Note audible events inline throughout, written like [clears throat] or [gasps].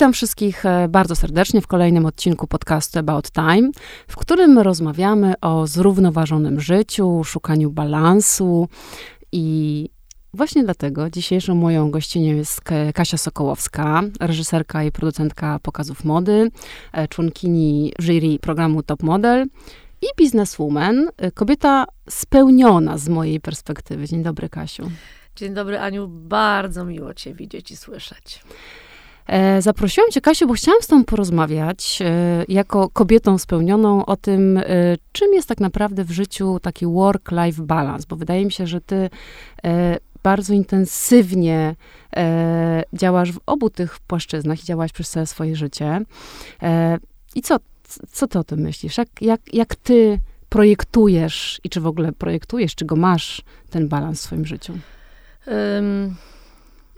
Witam wszystkich e, bardzo serdecznie w kolejnym odcinku podcastu About Time, w którym rozmawiamy o zrównoważonym życiu, szukaniu balansu i Właśnie dlatego dzisiejszą moją gościnią jest Kasia Sokołowska, reżyserka i producentka pokazów mody, e, członkini jury programu Top Model i bizneswoman, e, kobieta spełniona z mojej perspektywy. Dzień dobry, Kasiu. Dzień dobry, Aniu. Bardzo miło Cię widzieć i słyszeć. E, zaprosiłam Cię, Kasiu, bo chciałam z Tobą porozmawiać e, jako kobietą spełnioną o tym, e, czym jest tak naprawdę w życiu taki work-life balance, bo wydaje mi się, że Ty bardzo intensywnie działasz w obu tych płaszczyznach i działaś przez całe swoje życie. I co, co Ty o tym myślisz? Jak, jak, jak Ty projektujesz i czy w ogóle projektujesz, czy go masz, ten balans w swoim życiu? Um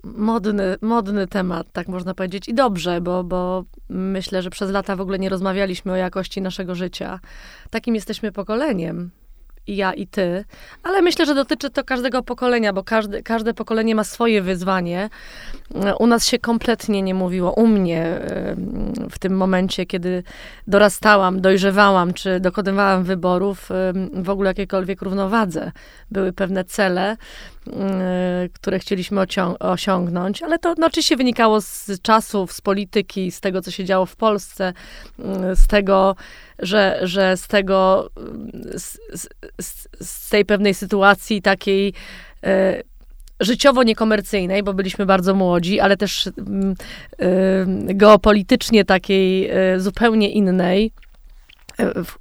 modny, modny temat, tak można powiedzieć. I dobrze, bo, bo myślę, że przez lata w ogóle nie rozmawialiśmy o jakości naszego życia. Takim jesteśmy pokoleniem. I ja, i ty, ale myślę, że dotyczy to każdego pokolenia, bo każde, każde pokolenie ma swoje wyzwanie. U nas się kompletnie nie mówiło, u mnie w tym momencie, kiedy dorastałam, dojrzewałam, czy dokonywałam wyborów, w ogóle jakiejkolwiek równowadze. Były pewne cele, które chcieliśmy osiągnąć, ale to no, oczywiście wynikało z czasów, z polityki, z tego, co się działo w Polsce, y, z tego, że, że z tego, y, z, z, z tej pewnej sytuacji takiej życiowo niekomercyjnej, bo byliśmy bardzo młodzi, ale też geopolitycznie takiej zupełnie innej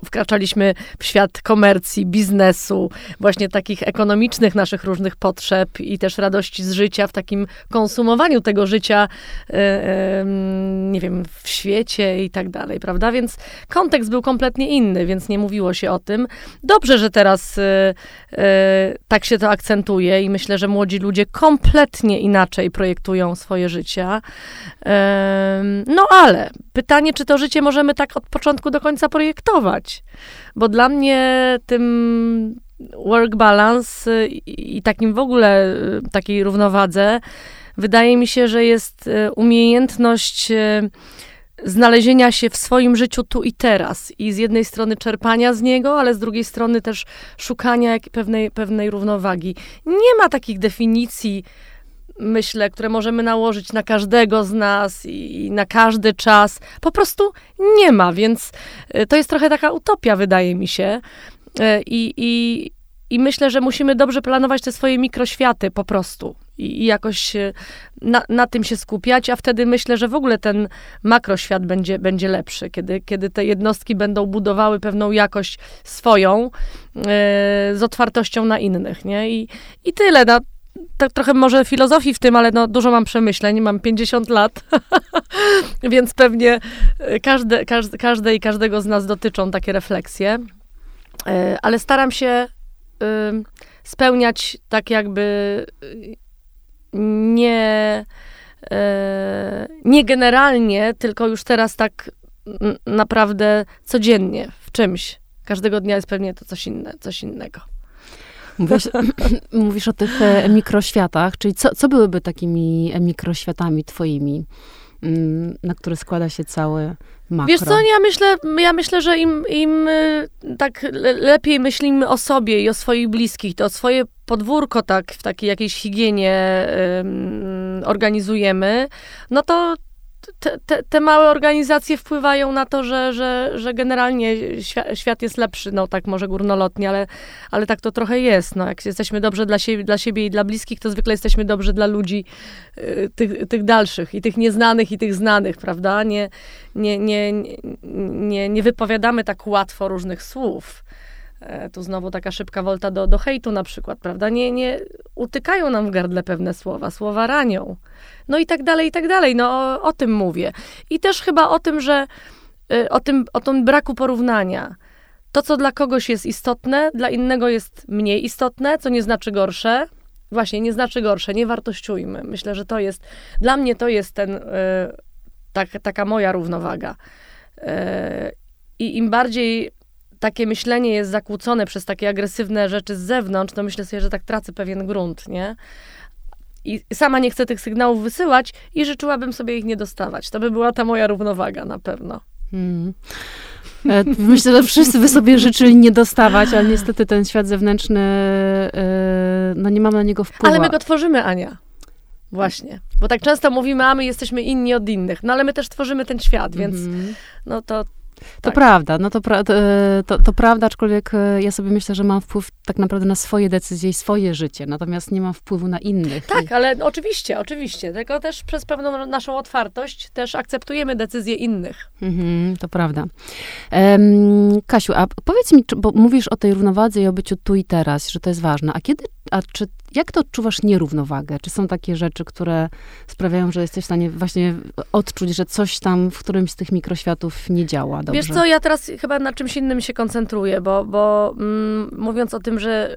wkraczaliśmy w świat komercji, biznesu, właśnie takich ekonomicznych naszych różnych potrzeb i też radości z życia, w takim konsumowaniu tego życia, e, nie wiem, w świecie i tak dalej, prawda? Więc kontekst był kompletnie inny, więc nie mówiło się o tym. Dobrze, że teraz e, e, tak się to akcentuje i myślę, że młodzi ludzie kompletnie inaczej projektują swoje życia. No ale pytanie, czy to życie możemy tak od początku do końca projektować? Traktować. Bo dla mnie tym work balance i takim w ogóle y, takiej równowadze wydaje mi się, że jest y, umiejętność y, znalezienia się w swoim życiu tu i teraz. I z jednej strony czerpania z niego, ale z drugiej strony też szukania pewnej, pewnej równowagi. Nie ma takich definicji, myślę, które możemy nałożyć na każdego z nas i na każdy czas, po prostu nie ma, więc y, to jest trochę taka utopia, wydaje mi się. Y, I, i, i myślę, że musimy dobrze planować te swoje mikroświaty po prostu i, i jakoś y, na, na, tym się skupiać, a wtedy myślę, że w ogóle ten makroświat będzie, będzie lepszy, kiedy, kiedy te jednostki będą budowały pewną jakość swoją z otwartością na innych, nie? I, i tyle. No, tak trochę może filozofii w tym, ale no, dużo mam przemyśleń, mam 50 lat, [laughs] więc pewnie e, każde, każde, każde i każdego z nas dotyczą takie refleksje. E, ale staram się spełniać tak jakby nie, e, nie generalnie, tylko już teraz tak naprawdę codziennie w czymś. Każdego dnia jest pewnie to coś, inne, coś innego. Mówisz, [clears throat] mówisz o tych e, mikroświatach, czyli co, co byłyby takimi mikroświatami twoimi, mm, na które składa się cały makro? Wiesz co, ja myślę, ja myślę że im, im e, tak lepiej myślimy o sobie i o swoich bliskich, to swoje podwórko tak w takiej jakiejś higienie organizujemy, no to te, te, te, małe organizacje wpływają na to, że, że, że generalnie świat, jest lepszy, no tak może górnolotnie, ale, ale tak to trochę jest. No, jak jesteśmy dobrze dla siebie, dla siebie i dla bliskich, to zwykle jesteśmy dobrzy dla ludzi y, tych, tych dalszych i tych nieznanych i tych znanych, prawda? Nie, nie, nie, nie, nie wypowiadamy tak łatwo różnych słów. E, tu znowu taka szybka wolta do, do hejtu na przykład, prawda? Nie, nie utykają nam w gardle pewne słowa, słowa ranią. No i tak dalej, i tak dalej. No o, o tym mówię. I też chyba o tym, że y, o tym, o tym braku porównania. To, co dla kogoś jest istotne, dla innego jest mniej istotne, co nie znaczy gorsze. Właśnie, nie znaczy gorsze, nie wartościujmy. Myślę, że to jest, dla mnie to jest ten, y, tak, taka moja równowaga. Y, I im bardziej takie myślenie jest zakłócone przez takie agresywne rzeczy z zewnątrz, to myślę sobie, że tak tracę pewien grunt, nie? i sama nie chcę tych sygnałów wysyłać i życzyłabym sobie ich nie dostawać. To by była ta moja równowaga na pewno. Hmm. E, myślę, że wszyscy by sobie życzyli nie dostawać, ale niestety ten świat zewnętrzny, e, no nie mamy na niego wpływu. Ale my go tworzymy, Ania. Właśnie. Bo tak często mówimy, a my jesteśmy inni od innych. No ale my też tworzymy ten świat, więc mm-hmm. no to to tak. prawda, no to, to, to, to, prawda, aczkolwiek e, ja sobie myślę, że mam wpływ tak naprawdę na swoje decyzje i swoje życie, natomiast nie mam wpływu na innych. Tak, ale oczywiście, oczywiście, tylko też przez pewną naszą otwartość też akceptujemy decyzje innych. Mhm, to prawda. Um, Kasiu, a powiedz mi, bo mówisz o tej równowadze i o byciu tu i teraz, że to jest ważne, a kiedy, a czy jak to odczuwasz nierównowagę? Czy są takie rzeczy, które sprawiają, że jesteś w stanie właśnie odczuć, że coś tam w którymś z tych mikroświatów nie działa dobrze? Wiesz co, ja teraz chyba na czymś innym się koncentruję, bo, bo mm, mówiąc o tym, że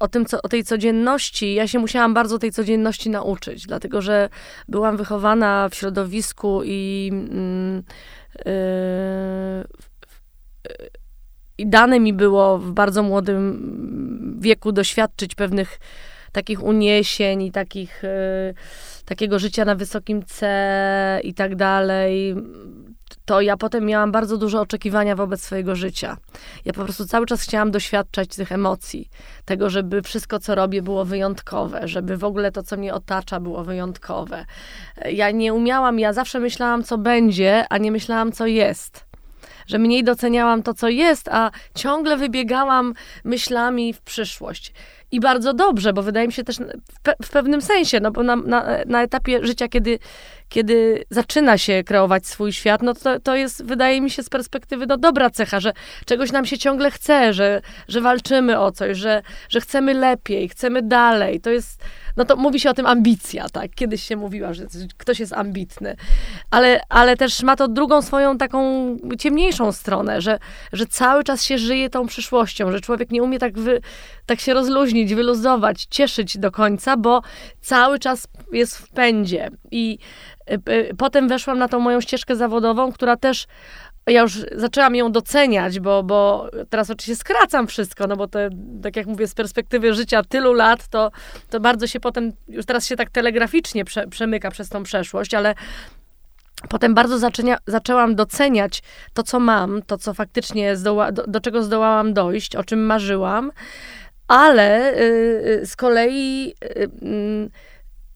o, tym, co, o tej codzienności, ja się musiałam bardzo tej codzienności nauczyć, dlatego że byłam wychowana w środowisku i mm, yy, i dane mi było w bardzo młodym wieku doświadczyć pewnych takich uniesień i takich, y, takiego życia na wysokim C i tak dalej, to ja potem miałam bardzo duże oczekiwania wobec swojego życia. Ja po prostu cały czas chciałam doświadczać tych emocji, tego, żeby wszystko, co robię, było wyjątkowe, żeby w ogóle to, co mnie otacza, było wyjątkowe. Ja nie umiałam, ja zawsze myślałam, co będzie, a nie myślałam, co jest że mniej doceniałam to, co jest, a ciągle wybiegałam myślami w przyszłość. I bardzo dobrze, bo wydaje mi się też w, pe w pewnym sensie, no bo na, na, na, etapie życia, kiedy, kiedy zaczyna się kreować swój świat, no to, to jest, wydaje mi się, z perspektywy no, dobra cecha, że czegoś nam się ciągle chce, że, że walczymy o coś, że, że chcemy lepiej, chcemy dalej. To jest no to mówi się o tym ambicja, tak? Kiedyś się mówiła, że ktoś jest ambitny. Ale, ale też ma to drugą swoją taką ciemniejszą stronę, że, że cały czas się żyje tą przyszłością, że człowiek nie umie tak, wy, tak się rozluźnić, wyluzować, cieszyć do końca, bo cały czas jest w pędzie. I potem weszłam na tą moją ścieżkę zawodową, która też ja już zaczęłam ją doceniać, bo, bo teraz oczywiście skracam wszystko, no bo to, tak jak mówię, z perspektywy życia tylu lat, to, to bardzo się potem, już teraz się tak telegraficznie prze, przemyka przez tą przeszłość, ale Potem bardzo zaczęnia, zaczęłam doceniać to, co mam, to, co faktycznie zdoła, do, do, czego zdołałam dojść, o czym marzyłam, ale y, z kolei y, y,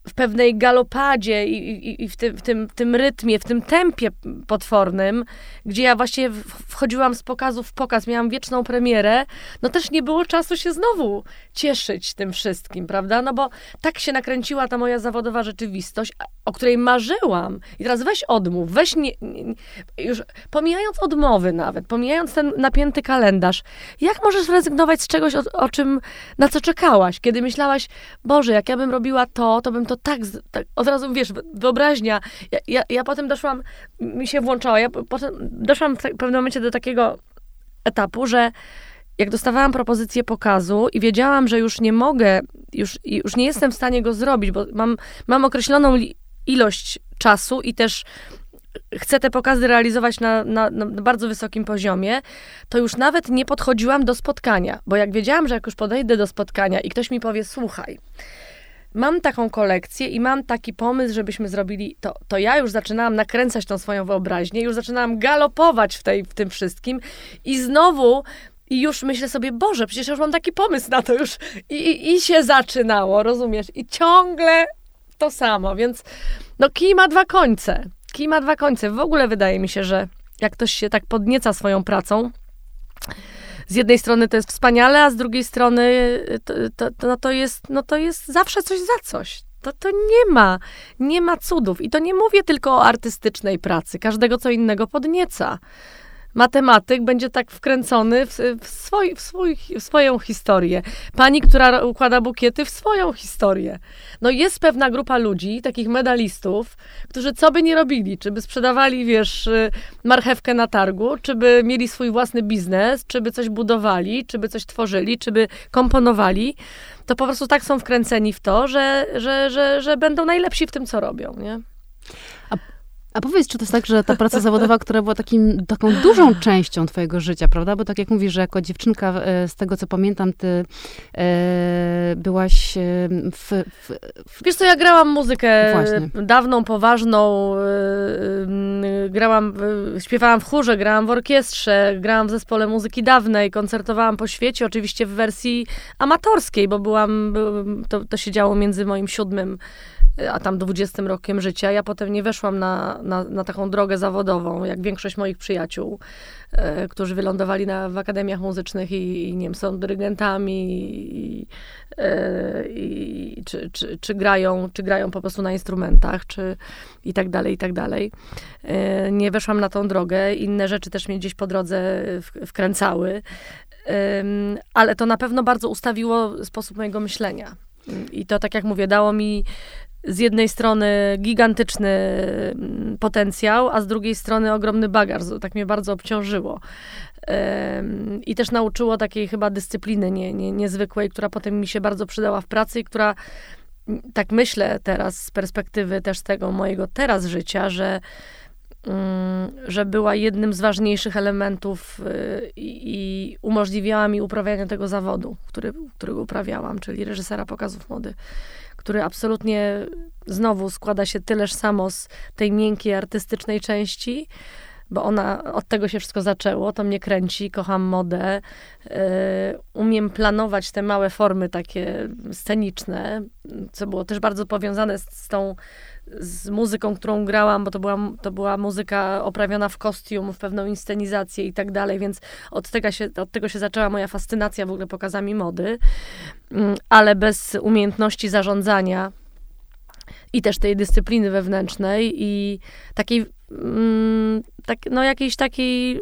w pewnej galopadzie i, i, i w, tym, w, tym, w tym rytmie, w tym tempie potwornym, gdzie ja właśnie wchodziłam z pokazu w pokaz, miałam wieczną premierę, no też nie było czasu się znowu cieszyć tym wszystkim, prawda? No bo tak się nakręciła ta moja zawodowa rzeczywistość, o której marzyłam. I teraz weź odmów, weź nie, nie, już pomijając odmowy nawet, pomijając ten napięty kalendarz, jak możesz rezygnować z czegoś, o, o czym, na co czekałaś, kiedy myślałaś, Boże, jak ja bym robiła to, to bym to tak, tak od razu, wiesz, wyobraźnia. Ja, ja, ja potem doszłam, mi się włączała, ja potem doszłam w pewnym momencie do takiego etapu, że jak dostawałam propozycję pokazu i wiedziałam, że już nie mogę, już, już nie jestem w stanie go zrobić, bo mam, mam określoną ilość czasu i też chcę te pokazy realizować na, na, na, bardzo wysokim poziomie, to już nawet nie podchodziłam do spotkania, bo jak wiedziałam, że jak już podejdę do spotkania i ktoś mi powie, słuchaj, mam taką kolekcję i mam taki pomysł, żebyśmy zrobili to, to ja już zaczynałam nakręcać tą swoją wyobraźnię, już zaczynałam galopować w, tej, w tym wszystkim i znowu i już myślę sobie, Boże, przecież już mam taki pomysł na to już i, i, i się zaczynało, rozumiesz? I ciągle to samo, więc no kij ma dwa końce. Kij ma dwa końce. W ogóle wydaje mi się, że jak ktoś się tak podnieca swoją pracą, z jednej strony to jest wspaniale, a z drugiej strony y, to, to, to, no to, jest, no to jest zawsze coś za coś. To, to nie ma, nie ma cudów. I to nie mówię tylko o artystycznej pracy. Każdego co innego podnieca matematyk będzie tak wkręcony w, w, w, swój, w swoją historię. Pani, która układa bukiety, w swoją historię. No jest pewna grupa ludzi, takich medalistów, którzy co by nie robili, czy by sprzedawali, wiesz, y, marchewkę na targu, czy by mieli swój własny biznes, czy by coś budowali, czy by coś tworzyli, czy by komponowali, to po prostu tak są wkręceni w to, że, że, że, że będą najlepsi w tym, co robią, nie? A powiedz, czy to jest tak, że ta praca zawodowa, która była takim, taką dużą częścią twojego życia, prawda? Bo tak jak mówisz, że jako dziewczynka, e, z tego co pamiętam, ty e, byłaś e, w, w, w... Wiesz co, ja grałam muzykę Właśnie. dawną, poważną, e, grałam, śpiewałam w chórze, grałam w orkiestrze, grałam w zespole muzyki dawnej, koncertowałam po świecie, oczywiście w wersji amatorskiej, bo byłam, to, to się działo między moim siódmym a tam 20 rokiem życia. Ja potem nie weszłam na, na, na taką drogę zawodową, jak większość moich przyjaciół, e, którzy wylądowali na, w akademiach muzycznych i, i nie wiem, są dyrygentami i, e, i, czy, czy, czy, grają, czy grają po prostu na instrumentach, czy i tak dalej, i tak dalej. E, nie weszłam na tą drogę. Inne rzeczy też mnie gdzieś po drodze w, wkręcały. ale to na pewno bardzo ustawiło sposób mojego myślenia. I to, tak jak mówię, dało mi z jednej strony gigantyczny mm, potencjał, a z drugiej strony ogromny bagaż. Tak mnie bardzo obciążyło. I też nauczyło takiej chyba dyscypliny nie, nie, niezwykłej, która potem mi się bardzo przydała w pracy i która, mm, tak myślę teraz z perspektywy też tego mojego teraz życia, że, mm, że była jednym z ważniejszych elementów y, i umożliwiała mi uprawianie tego zawodu, który, którego uprawiałam, czyli reżysera pokazów mody który absolutnie znowu składa się tyleż samo z tej miękkiej, artystycznej części, bo ona, od tego się wszystko zaczęło, to mnie kręci, kocham modę, yy, umiem planować te małe formy takie sceniczne, co było też bardzo powiązane z, z tą z muzyką, którą grałam, bo to była, to była muzyka oprawiona w kostium, w pewną inscenizację i tak dalej, więc od tego, się, od tego się zaczęła moja fascynacja w ogóle pokazami mody, mm, ale bez umiejętności zarządzania i też tej dyscypliny wewnętrznej i takiej mm, tak, no jakiejś takiej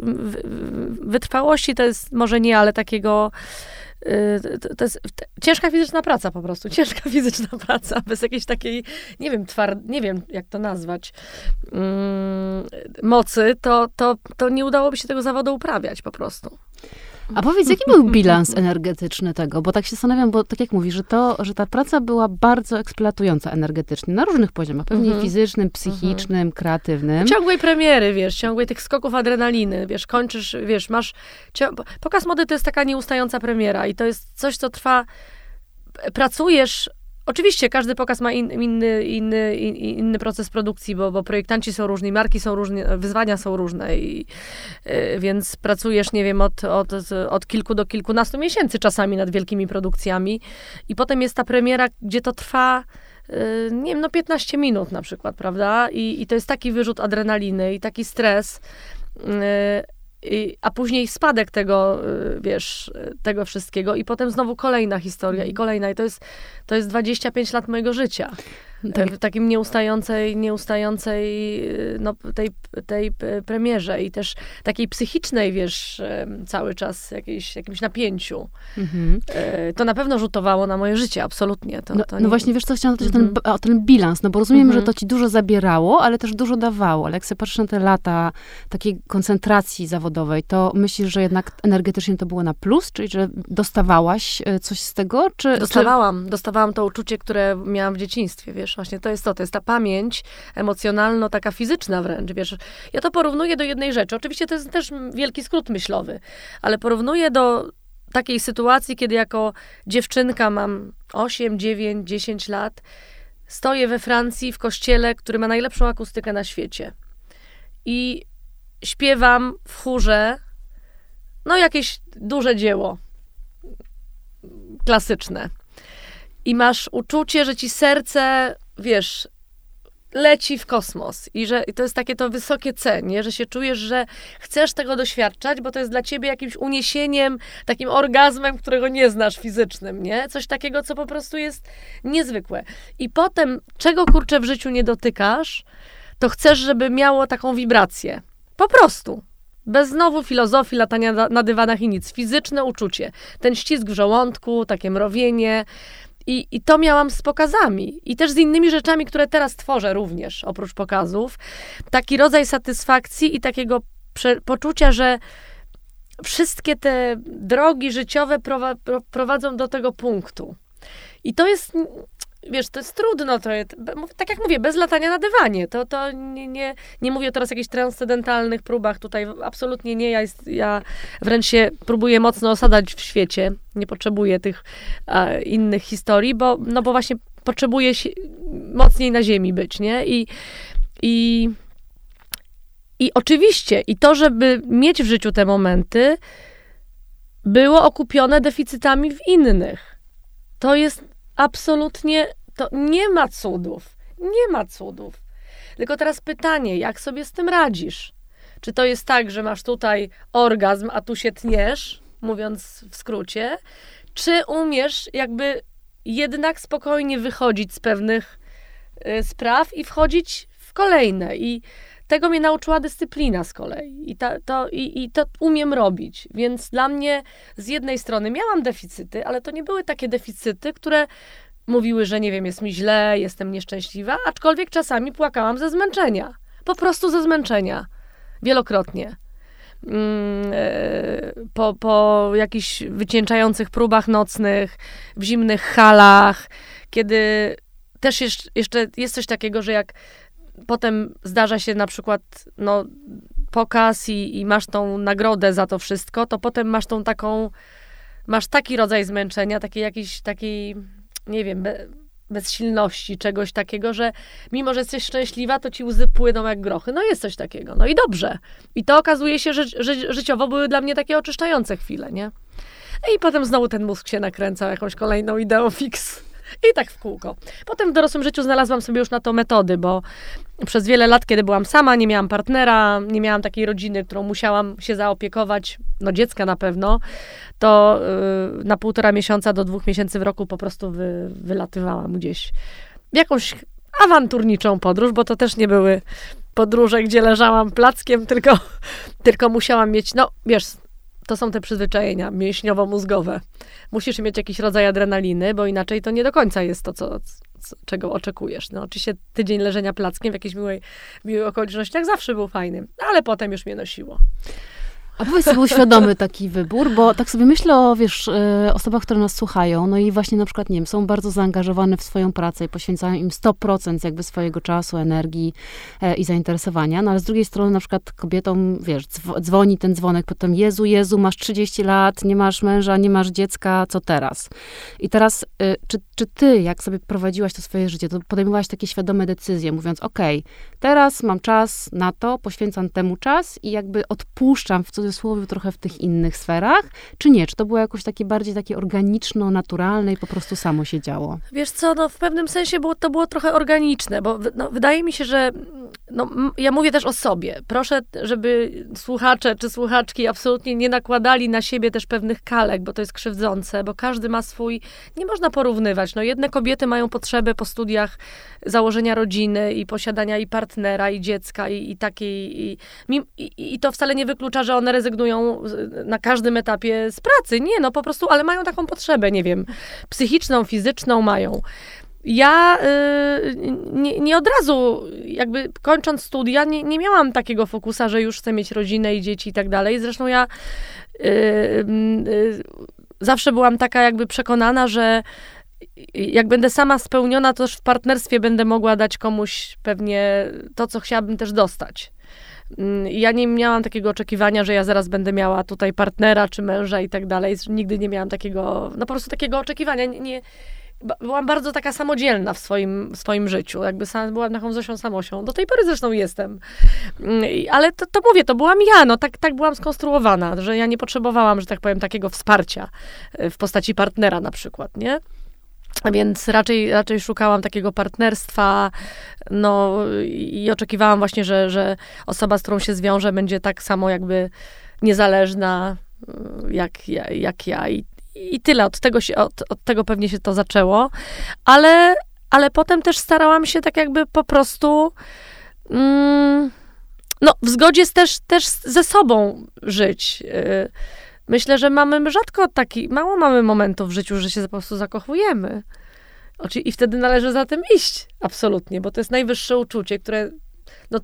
wytrwałości to jest może nie, ale takiego to, to jest ciężka fizyczna praca po prostu, [laughs] ciężka fizyczna praca, bez jakiejś takiej, nie wiem, tward, nie wiem, jak to nazwać, mm, mocy, to, to, to nie udałoby się tego zawodu uprawiać po prostu. A powiedz, jaki był bilans energetyczny tego? Bo tak się zastanawiam, bo tak jak mówisz, że, to, że ta praca była bardzo eksploatująca energetycznie, na różnych poziomach, pewnie mhm. fizycznym, psychicznym, mhm. kreatywnym. Ciągłej premiery, wiesz, ciągłej tych skoków adrenaliny, wiesz, kończysz, wiesz, masz... Pokaz mody to jest taka nieustająca premiera i to jest coś, co trwa... Pracujesz Oczywiście każdy pokaz ma in, inny, inny, in, inny proces produkcji, bo, bo projektanci są różni, marki są różne, wyzwania są różne, i, y, więc pracujesz, nie wiem, od, od, od kilku do kilkunastu miesięcy czasami nad wielkimi produkcjami i potem jest ta premiera, gdzie to trwa y, nie wiem, no 15 minut na przykład, prawda? I, i to jest taki wyrzut adrenaliny i taki stres. Y, i, a później spadek tego, y, wiesz, tego wszystkiego i potem znowu kolejna historia i kolejna. I to jest, to jest 25 lat mojego życia. Tak. W takim nieustającej, nieustającej y, no, tej, tej premierze i też takiej psychicznej, wiesz, cały czas jakiejś, jakimś napięciu. Mhm. E, to na pewno rzutowało na moje życie, absolutnie. To, no, to no nie... no, właśnie, wiesz co, chciałam zapytać mhm. o, ten, o ten bilans, no bo rozumiem, mhm. że to ci dużo zabierało, ale też dużo dawało. Ale jak sobie patrzysz na te lata takiej koncentracji zawodowej, to myślisz, że jednak energetycznie to było na plus? Czyli, że dostawałaś coś z tego? Czy, dostawałam. Czy... Dostawałam to uczucie, które miałam w dzieciństwie, wiesz wiesz, właśnie to jest to, to jest ta pamięć emocjonalno, taka fizyczna wręcz, wiesz. Ja to porównuję do jednej rzeczy. Oczywiście to jest też wielki skrót myślowy, ale porównuję do takiej sytuacji, kiedy jako dziewczynka mam 8, 9, 10 lat, stoję we Francji w kościele, który ma najlepszą akustykę na świecie. I śpiewam w chórze, no jakieś duże dzieło klasyczne i masz uczucie, że ci serce, wiesz, leci w kosmos i że i to jest takie to wysokie cenie, że się czujesz, że chcesz tego doświadczać, bo to jest dla ciebie jakimś uniesieniem, takim orgazmem, którego nie znasz fizycznym, nie? Coś takiego, co po prostu jest niezwykłe. I potem, czego kurczę w życiu nie dotykasz, to chcesz, żeby miało taką wibrację. Po prostu. Bez znowu filozofii, latania na dywanach i nic. Fizyczne uczucie. Ten ścisk w żołądku, takie mrowienie, i, I to miałam z pokazami i też z innymi rzeczami, które teraz tworzę również, oprócz pokazów. Taki rodzaj satysfakcji i takiego poczucia, że wszystkie te drogi życiowe prowadzą do tego punktu. I to jest wiesz, to jest trudno, to jest, tak jak mówię, bez latania na dywanie. To, to nie, nie, nie mówię teraz o jakichś transcendentalnych próbach tutaj, absolutnie nie. Ja, jest, ja wręcz się próbuję mocno osadać w świecie. Nie potrzebuję tych a, innych historii, bo, no bo właśnie potrzebuję się, mocniej na ziemi być, nie? I, i, I oczywiście, i to, żeby mieć w życiu te momenty, było okupione deficytami w innych. To jest absolutnie, to nie ma cudów. Nie ma cudów. Tylko teraz pytanie, jak sobie z tym radzisz? Czy to jest tak, że masz tutaj orgazm, a tu się tniesz, mówiąc w skrócie? Czy umiesz jakby jednak spokojnie wychodzić z pewnych y, spraw i wchodzić w kolejne? I tego mnie nauczyła dyscyplina z kolei. I, ta, to, i, I to umiem robić. Więc dla mnie z jednej strony miałam deficyty, ale to nie były takie deficyty, które mówiły, że nie wiem, jest mi źle, jestem nieszczęśliwa, aczkolwiek czasami płakałam ze zmęczenia. Po prostu ze zmęczenia. Wielokrotnie. Mm, e, po, po jakichś wycieńczających próbach nocnych, w zimnych halach, kiedy też jeszcze, jeszcze jest coś takiego, że jak potem zdarza się na przykład no, pokaz i, i masz tą nagrodę za to wszystko, to potem masz tą taką, masz taki rodzaj zmęczenia, takiej jakiejś, takiej, nie wiem, be, bezsilności, czegoś takiego, że mimo, że jesteś szczęśliwa, to ci łzy płyną jak grochy. No jest coś takiego. No i dobrze. I to okazuje się, że, że życiowo były dla mnie takie oczyszczające chwile, nie? I potem znowu ten mózg się nakręcał jakąś kolejną ideą fix. I tak w kółko. Potem w dorosłym życiu znalazłam sobie już na to metody, bo przez wiele lat, kiedy byłam sama, nie miałam partnera, nie miałam takiej rodziny, którą musiałam się zaopiekować, no dziecka na pewno, to yy, na półtora miesiąca do dwóch miesięcy w roku po prostu wy, wylatywałam gdzieś w jakąś awanturniczą podróż, bo to też nie były podróże, gdzie leżałam plackiem, tylko, tylko musiałam mieć, no wiesz, to są te przyzwyczajenia mięśniowo-mózgowe. Musisz mieć jakiś rodzaj adrenaliny, bo inaczej to nie do końca jest to, co, co czego oczekujesz. No, oczywiście tydzień leżenia plackiem w jakiejś miłej, miłej okolicznościach zawsze był fajny, ale potem już mnie nosiło. A powiedz, był świadomy taki wybór, bo tak sobie myślę o, wiesz, e, osobach, które nas słuchają, no i właśnie na przykład, nie wiem, są bardzo zaangażowane w swoją pracę i poświęcają im 100% jakby swojego czasu, energii e, i zainteresowania, no ale z drugiej strony na przykład kobietom, wiesz, dzwoni ten dzwonek, potem Jezu, Jezu, masz 30 lat, nie masz męża, nie masz dziecka, co teraz? I teraz, e, czy, czy ty, jak sobie prowadziłaś to swoje życie, to podejmowałaś takie świadome decyzje, mówiąc, okej, okay, teraz mam czas na to, poświęcam temu czas i jakby odpuszczam w cudzysłowie cudzysłowie trochę w tych innych sferach, czy nie? Czy to było jakoś takie bardziej takie organiczno, naturalne i po prostu samo się działo? Wiesz co, no w pewnym sensie było, to było trochę organiczne, bo no, wydaje mi się, że no, ja mówię też o sobie. Proszę, żeby słuchacze czy słuchaczki absolutnie nie nakładali na siebie też pewnych kalek, bo to jest krzywdzące, bo każdy ma swój, nie można porównywać. No jedne kobiety mają potrzebę po studiach założenia rodziny i posiadania i partnera, i dziecka, i, i takiej, i, i, i to wcale nie wyklucza, że one rezygnują na każdym etapie z pracy. Nie, no po prostu, ale mają taką potrzebę, nie wiem, psychiczną, fizyczną mają. Ja y, nie, nie, od razu, jakby kończąc studia, nie, nie miałam takiego fokusa, że już chcę mieć rodzinę i dzieci i tak dalej. Zresztą ja y, y, zawsze byłam taka jakby przekonana, że jak będę sama spełniona, to też w partnerstwie będę mogła dać komuś pewnie to, co chciałabym też dostać. Mm, ja nie miałam takiego oczekiwania, że ja zaraz będę miała tutaj partnera czy męża i tak dalej. Nigdy nie miałam takiego, no po prostu takiego oczekiwania. Nie, nie byłam bardzo taka samodzielna w swoim, swoim życiu. Jakby sam, byłam taką Zosią Samosią. Do tej pory zresztą jestem. Mm, ale to, to mówię, to byłam ja. No, tak, tak byłam skonstruowana, że ja nie potrzebowałam, że tak powiem, takiego wsparcia e, w postaci partnera na przykład, nie? Więc raczej, raczej szukałam takiego partnerstwa, no i oczekiwałam właśnie, że, że osoba, z którą się zwiążę, będzie tak samo jakby niezależna y, jak, jak ja. I, i tyle. Od tego, się, od, od tego pewnie się to zaczęło. Ale, ale potem też starałam się tak jakby po prostu mm, no, w zgodzie też, też ze sobą żyć. Yy, Myślę, że mamy rzadko taki, mało mamy momentów w życiu, że się po prostu zakochujemy. I wtedy należy za tym iść, absolutnie, bo to jest najwyższe uczucie, które, no,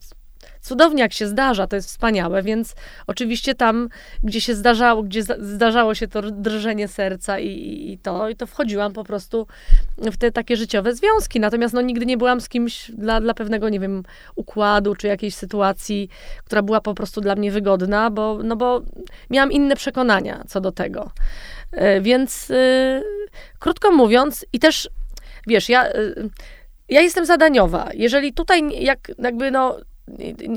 cudownie, jak się zdarza, to jest wspaniałe, więc oczywiście tam, gdzie się zdarzało, gdzie zdarzało się to drżenie serca i, i, to, i to wchodziłam po prostu w te takie życiowe związki. Natomiast no, nigdy nie byłam z kimś dla, dla pewnego, nie wiem, układu czy jakiejś sytuacji, która była po prostu dla mnie wygodna, bo, no bo miałam inne przekonania co do tego. E, więc yy, krótko mówiąc, i też wiesz, ja. Yy, ja jestem zadaniowa. Jeżeli tutaj jak, jakby no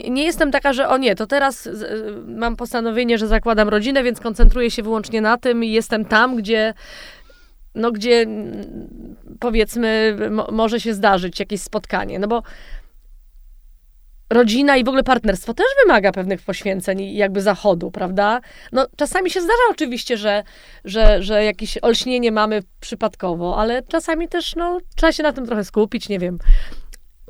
nie jestem taka, że o nie, to teraz mam postanowienie, że zakładam rodzinę, więc koncentruję się wyłącznie na tym i jestem tam, gdzie no gdzie powiedzmy może się zdarzyć jakieś spotkanie, no bo rodzina i w ogóle partnerstwo też wymaga pewnych poświęceń i jakby zachodu, prawda? No czasami się zdarza oczywiście, że, że, że jakieś olśnienie mamy przypadkowo, ale czasami też no, trzeba się na tym trochę skupić, nie wiem.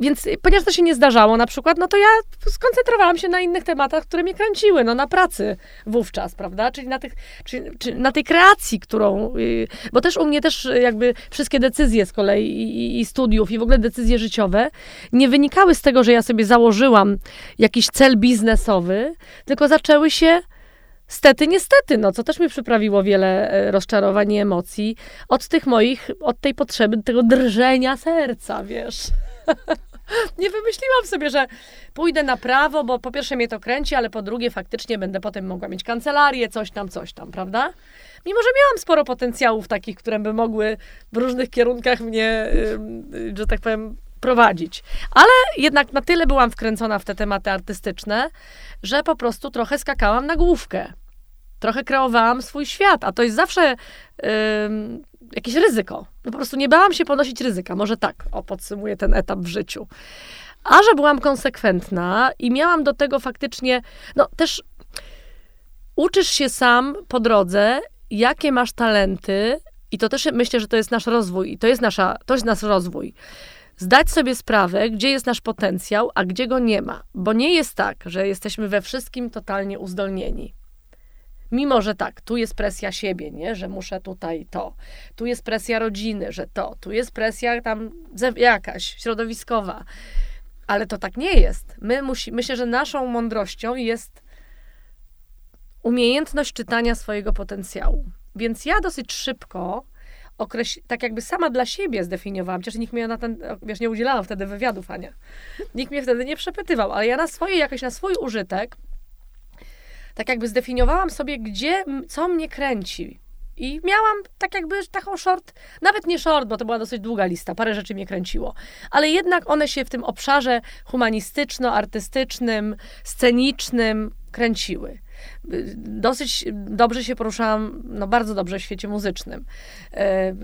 Więc ponieważ to się nie zdarzało na przykład, no to ja skoncentrowałam się na innych tematach, które mnie kręciły, no na pracy wówczas, prawda? Czyli na, tych, czy, czy na tej kreacji, którą, y, bo też u mnie też jakby wszystkie decyzje z kolei i, i studiów i w ogóle decyzje życiowe nie wynikały z tego, że ja sobie założyłam jakiś cel biznesowy, tylko zaczęły się Stety, niestety, no, co też mi przyprawiło wiele e, rozczarowań i emocji od tych moich, od tej potrzeby, tego drżenia serca, wiesz. [laughs] [gasps] nie wymyśliłam sobie, że pójdę na prawo, bo po pierwsze mnie to kręci, ale po drugie faktycznie będę potem mogła mieć kancelarię, coś tam, coś tam, prawda? Mimo, że miałam sporo potencjałów takich, które by mogły w różnych kierunkach mnie, że tak powiem, prowadzić. Ale jednak na tyle byłam wkręcona w te tematy artystyczne, że po prostu trochę skakałam na główkę. Trochę kreowałam swój świat, a to jest zawsze jakieś ryzyko. No po prostu nie bałam się ponosić ryzyka. Może tak, o, podsumuję ten etap w życiu. A że byłam konsekwentna i miałam do tego faktycznie, no też uczysz się sam po drodze, jakie masz talenty i to też myślę, że to jest nasz rozwój i to jest, nasza, to jest nasz rozwój. Zdać sobie sprawę, gdzie jest nasz potencjał, a gdzie go nie ma. Bo nie jest tak, że jesteśmy we wszystkim totalnie uzdolnieni. Mimo, że tak, tu jest presja siebie, nie? że muszę tutaj to, tu jest presja rodziny, że to, tu jest presja tam jakaś środowiskowa, ale to tak nie jest. My musi, myślę, że naszą mądrością jest umiejętność czytania swojego potencjału. Więc ja dosyć szybko, tak jakby sama dla siebie zdefiniowałam, chociaż nikt mnie na ten, wiesz, nie udzielałam wtedy wywiadów, Ania. Nikt mnie wtedy nie przepytywał, ale ja na swoje, jakoś na swój użytek tak jakby zdefiniowałam sobie, gdzie, co mnie kręci. I miałam tak jakby taką short, nawet nie short, bo to była dosyć długa lista, parę rzeczy mnie kręciło, ale jednak one się w tym obszarze humanistyczno-artystycznym, scenicznym kręciły dosyć dobrze się poruszałam, no bardzo dobrze w świecie muzycznym. E,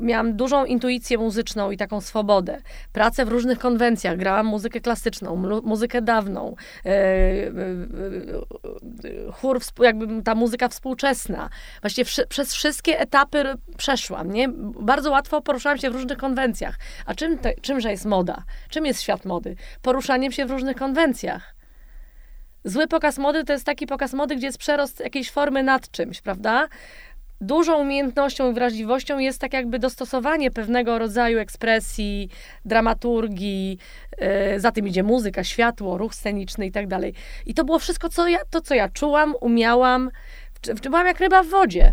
miałam dużą intuicję muzyczną i taką swobodę. Pracę w różnych konwencjach, grałam muzykę klasyczną, muzykę dawną, e, e, chór, jakby ta muzyka współczesna. Właściwie przez wszystkie etapy przeszłam, nie? Bardzo łatwo poruszałam się w różnych konwencjach. A czym te, czymże jest moda? Czym jest świat mody? Poruszaniem się w różnych konwencjach. Zły pokaz mody to jest taki pokaz mody, gdzie jest przerost jakiejś formy nad czymś, prawda? Dużą umiejętnością i wrażliwością jest tak jakby dostosowanie pewnego rodzaju ekspresji, dramaturgii, yy, za tym idzie muzyka, światło, ruch sceniczny i tak dalej. I to było wszystko, co ja, to, co ja czułam, umiałam, byłam jak ryba w wodzie.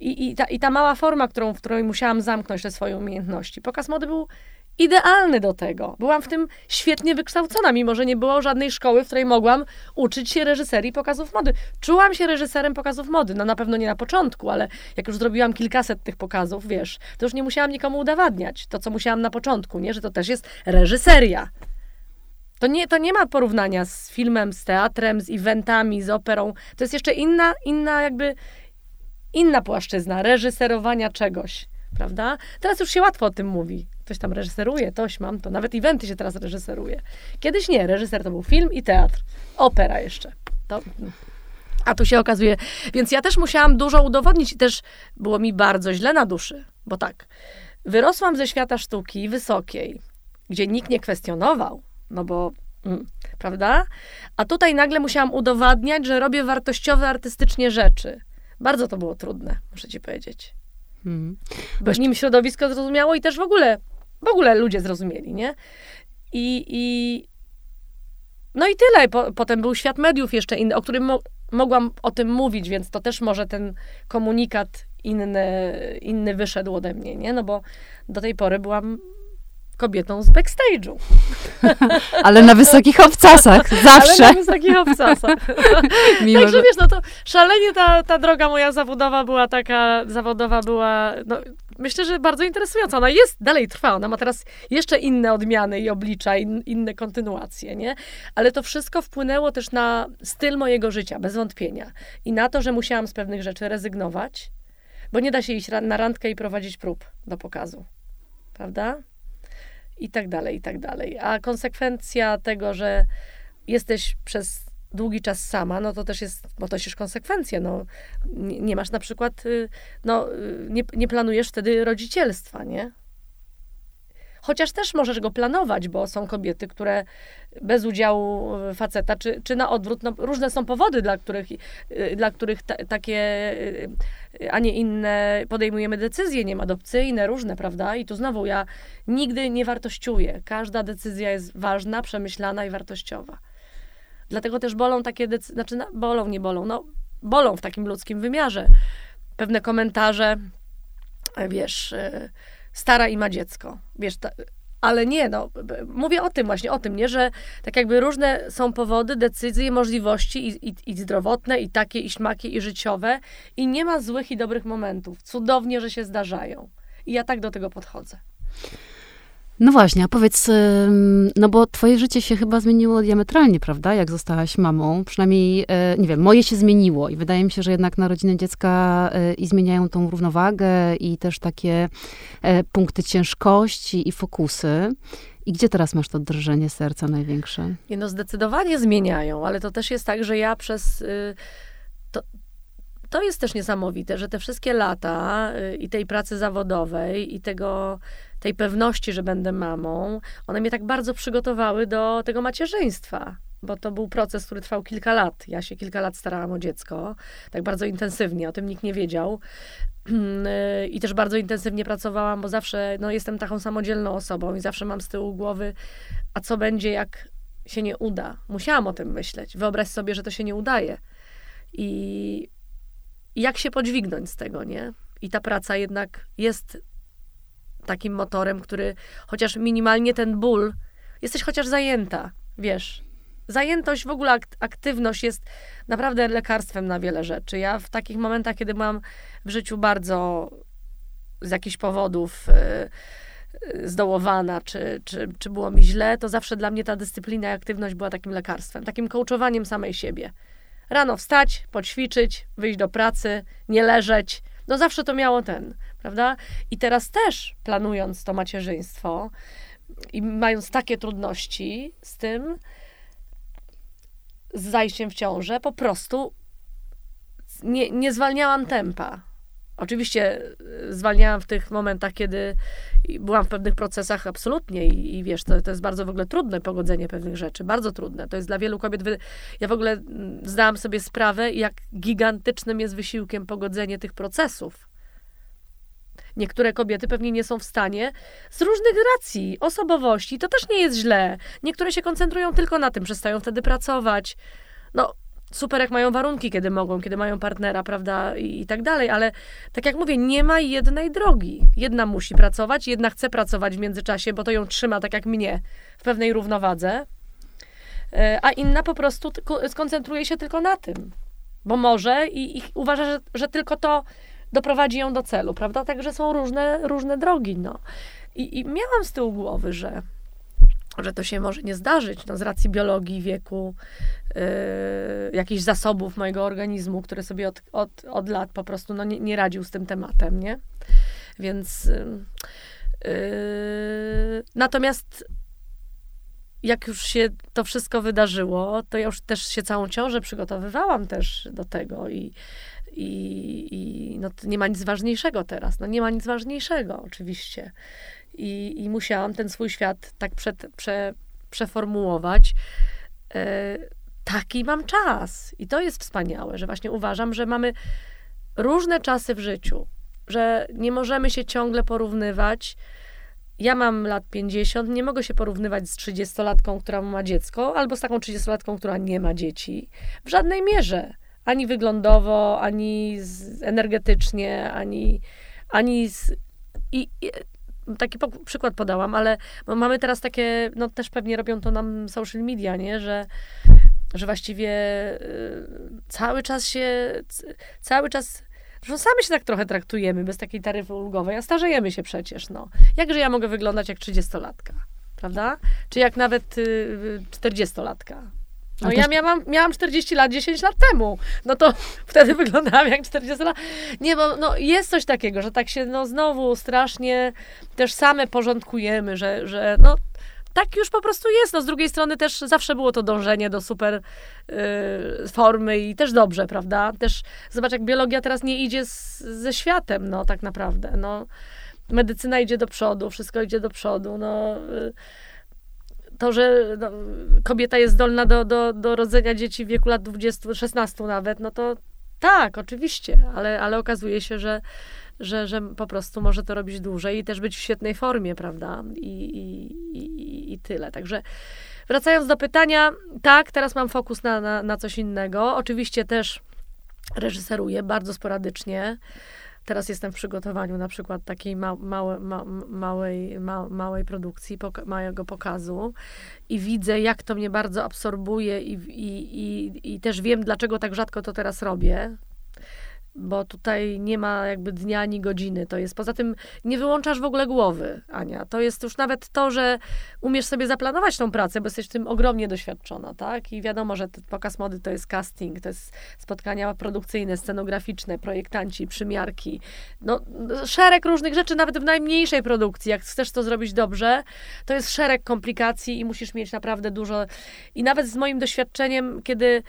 I, i, ta, I ta mała forma, którą, w której musiałam zamknąć te swoje umiejętności. Pokaz mody był idealny do tego. Byłam w tym świetnie wykształcona, mimo że nie było żadnej szkoły, w której mogłam uczyć się reżyserii pokazów mody. Czułam się reżyserem pokazów mody. No na pewno nie na początku, ale jak już zrobiłam kilkaset tych pokazów, wiesz, to już nie musiałam nikomu udowadniać to, co musiałam na początku, nie? Że to też jest reżyseria. To nie, to nie ma porównania z filmem, z teatrem, z eventami, z operą. To jest jeszcze inna, inna jakby, inna płaszczyzna reżyserowania czegoś, prawda? Teraz już się łatwo o tym mówi ktoś tam reżyseruje, toś mam, to nawet eventy się teraz reżyseruje. Kiedyś nie, reżyser to był film i teatr, opera jeszcze. To, a tu się okazuje, więc ja też musiałam dużo udowodnić i też było mi bardzo źle na duszy, bo tak, wyrosłam ze świata sztuki wysokiej, gdzie nikt nie kwestionował, no bo, mm, prawda? A tutaj nagle musiałam udowadniać, że robię wartościowe artystycznie rzeczy. Bardzo to było trudne, muszę ci powiedzieć. Hmm. Bo nim środowisko zrozumiało i też w ogóle w ogóle ludzie zrozumieli, nie? I, i, no i tyle. Po, potem był świat mediów jeszcze inny, o którym mo mogłam o tym mówić, więc to też może ten komunikat inny, inny wyszedł ode mnie, nie? No bo do tej pory byłam kobietą z backstage'u. [laughs] Ale na wysokich obcasach, zawsze. [laughs] Ale na wysokich obcasach. [laughs] Mimo, Także że... wiesz, no to szalenie ta, ta droga moja zawodowa była taka, zawodowa była, no, myślę, że bardzo interesująca. Ona jest, dalej trwa, ona ma teraz jeszcze inne odmiany i oblicza, in, inne kontynuacje, nie? Ale to wszystko wpłynęło też na styl mojego życia, bez wątpienia. I na to, że musiałam z pewnych rzeczy rezygnować, bo nie da się iść na randkę i prowadzić prób do pokazu. Prawda? I tak dalej, i tak dalej. A konsekwencja tego, że jesteś przez długi czas sama, no to też jest, bo to jest konsekwencja, no. Nie, nie masz na przykład, y, no, y, nie, nie planujesz wtedy rodzicielstwa, nie? Chociaż też możesz go planować, bo są kobiety, które bez udziału e, faceta, czy, czy na odwrót, no, różne są powody, dla których, e, dla których ta, takie, e, a nie inne podejmujemy decyzje, nie ma adopcyjne, różne, prawda? I tu znowu ja nigdy nie wartościuję. Każda decyzja jest ważna, przemyślana i wartościowa. Dlatego też bolą takie decyzje, znaczy bolą, nie bolą, no bolą w takim ludzkim wymiarze. Pewne komentarze, wiesz, stara i ma dziecko. Wiesz, ta, ale nie, no, mówię o tym właśnie, o tym, nie, że tak jakby różne są powody, decyzje, możliwości i, i, i zdrowotne, i takie, i śmakie, i życiowe i nie ma złych i dobrych momentów. Cudownie, że się zdarzają. I ja tak do tego podchodzę. No właśnie, a powiedz, no bo twoje życie się chyba zmieniło diametralnie, prawda, jak zostałaś mamą. Przynajmniej, e, nie wiem, moje się zmieniło i wydaje mi się, że jednak narodziny dziecka e, i zmieniają tą równowagę i też takie e, punkty ciężkości i fokusy. I gdzie teraz masz to drżenie serca największe? Nie, no zdecydowanie zmieniają, ale to też jest tak, że ja przez... Y, to, to jest też niesamowite, że te wszystkie lata y, i tej pracy zawodowej i tego tej pewności, że będę mamą, one mnie tak bardzo przygotowały do tego macierzyństwa. Bo to był proces, który trwał kilka lat. Ja się kilka lat starałam o dziecko, tak bardzo intensywnie, o tym nikt nie wiedział. [clears throat] I też bardzo intensywnie pracowałam, bo zawsze no, jestem taką samodzielną osobą i zawsze mam z tyłu głowy, a co będzie, jak się nie uda. Musiałam o tym myśleć. Wyobraź sobie, że to się nie udaje. I, i jak się podźwignąć z tego, nie? I ta praca jednak jest takim motorem, który chociaż minimalnie ten ból, jesteś chociaż zajęta, wiesz. Zajętość, w ogóle aktywność jest naprawdę lekarstwem na wiele rzeczy. Ja w takich momentach, kiedy mam w życiu bardzo z jakichś powodów yy, zdołowana, czy, czy, czy było mi źle, to zawsze dla mnie ta dyscyplina i aktywność była takim lekarstwem, takim coachowaniem samej siebie. Rano wstać, poćwiczyć, wyjść do pracy, nie leżeć. No zawsze to miało ten prawda? I teraz też planując to macierzyństwo i mając takie trudności z tym, z zajściem w ciążę, po prostu nie, nie zwalniałam tempa. Oczywiście e, zwalniałam w tych momentach, kiedy byłam w pewnych procesach absolutnie i, i wiesz, to, to jest bardzo w ogóle trudne pogodzenie pewnych rzeczy, bardzo trudne. To jest dla wielu kobiet, ja w ogóle zdałam sobie sprawę, jak gigantycznym jest wysiłkiem pogodzenie tych procesów Niektóre kobiety pewnie nie są w stanie z różnych racji, osobowości. To też nie jest źle. Niektóre się koncentrują tylko na tym, przestają wtedy pracować. No, super, jak mają warunki, kiedy mogą, kiedy mają partnera, prawda, i, i, tak dalej, ale tak jak mówię, nie ma jednej drogi. Jedna musi pracować, jedna chce pracować w międzyczasie, bo to ją trzyma, tak jak mnie, w pewnej równowadze, e, a inna po prostu skoncentruje się tylko na tym, bo może i, i uważa, że, że tylko to doprowadzi ją do celu, prawda? Także są różne, różne drogi, no. I, I miałam z tyłu głowy, że że to się może nie zdarzyć, no, z racji biologii, wieku, yy, jakichś zasobów mojego organizmu, które sobie od, od, od lat po prostu no, nie, nie radził z tym tematem, nie? Więc yy, natomiast jak już się to wszystko wydarzyło, to ja już też się całą ciążę przygotowywałam też do tego i i, i no, nie ma nic ważniejszego teraz. No, nie ma nic ważniejszego, oczywiście. I, i musiałam ten swój świat tak prze, prze, przeformułować. E, taki mam czas. I to jest wspaniałe, że właśnie uważam, że mamy różne czasy w życiu, że nie możemy się ciągle porównywać ja mam lat 50, nie mogę się porównywać z 30-latką, która ma dziecko, albo z taką 30-latką, która nie ma dzieci. W żadnej mierze. Ani wyglądowo, ani energetycznie, ani, ani z, i, i taki przykład podałam, ale mamy teraz takie, no też pewnie robią to nam social media, nie, że, że właściwie y, cały czas się, cały czas że sami się tak trochę traktujemy bez takiej taryfy ulgowej, a starzejemy się przecież, no. Jakże ja mogę wyglądać jak 30-latka, prawda? Czy jak nawet y, 40-latka? No ja miałam, miałam 40 lat 10 lat temu. No to [laughs] wtedy wyglądałam jak 40 lat. Nie, bo no, jest coś takiego, że tak się no znowu strasznie też same porządkujemy, że, że no tak już po prostu jest. No, z drugiej strony też zawsze było to dążenie do super y, formy i też dobrze, prawda? Też zobacz, jak biologia teraz nie idzie z, ze światem, no tak naprawdę. No, medycyna idzie do przodu, wszystko idzie do przodu. No, y, to, że no, kobieta jest zdolna do, do, do rodzenia dzieci w wieku lat 20, 16 nawet, no to tak, oczywiście, ale, ale okazuje się, że, że, że po prostu może to robić dłużej i też być w świetnej formie, prawda? I, i, i, i tyle. Także wracając do pytania, tak, teraz mam fokus na, na, na coś innego. Oczywiście też reżyseruję bardzo sporadycznie. Teraz jestem w przygotowaniu na przykład takiej ma, małe, ma, małej, ma, małej produkcji, poka małego pokazu i widzę, jak to mnie bardzo absorbuje i, i, i, i też wiem, dlaczego tak rzadko to teraz robię bo tutaj nie ma jakby dnia ani godziny. To jest poza tym nie wyłączasz w ogóle głowy, Ania. To jest już nawet to, że umiesz sobie zaplanować tą pracę, bo jesteś w tym ogromnie doświadczona, tak? I wiadomo, że pokaz mody to jest casting, to jest spotkania produkcyjne, scenograficzne, projektanci, przymiarki. No, szereg różnych rzeczy, nawet w najmniejszej produkcji. Jak chcesz to zrobić dobrze, to jest szereg komplikacji i musisz mieć naprawdę dużo. I nawet z moim doświadczeniem, kiedy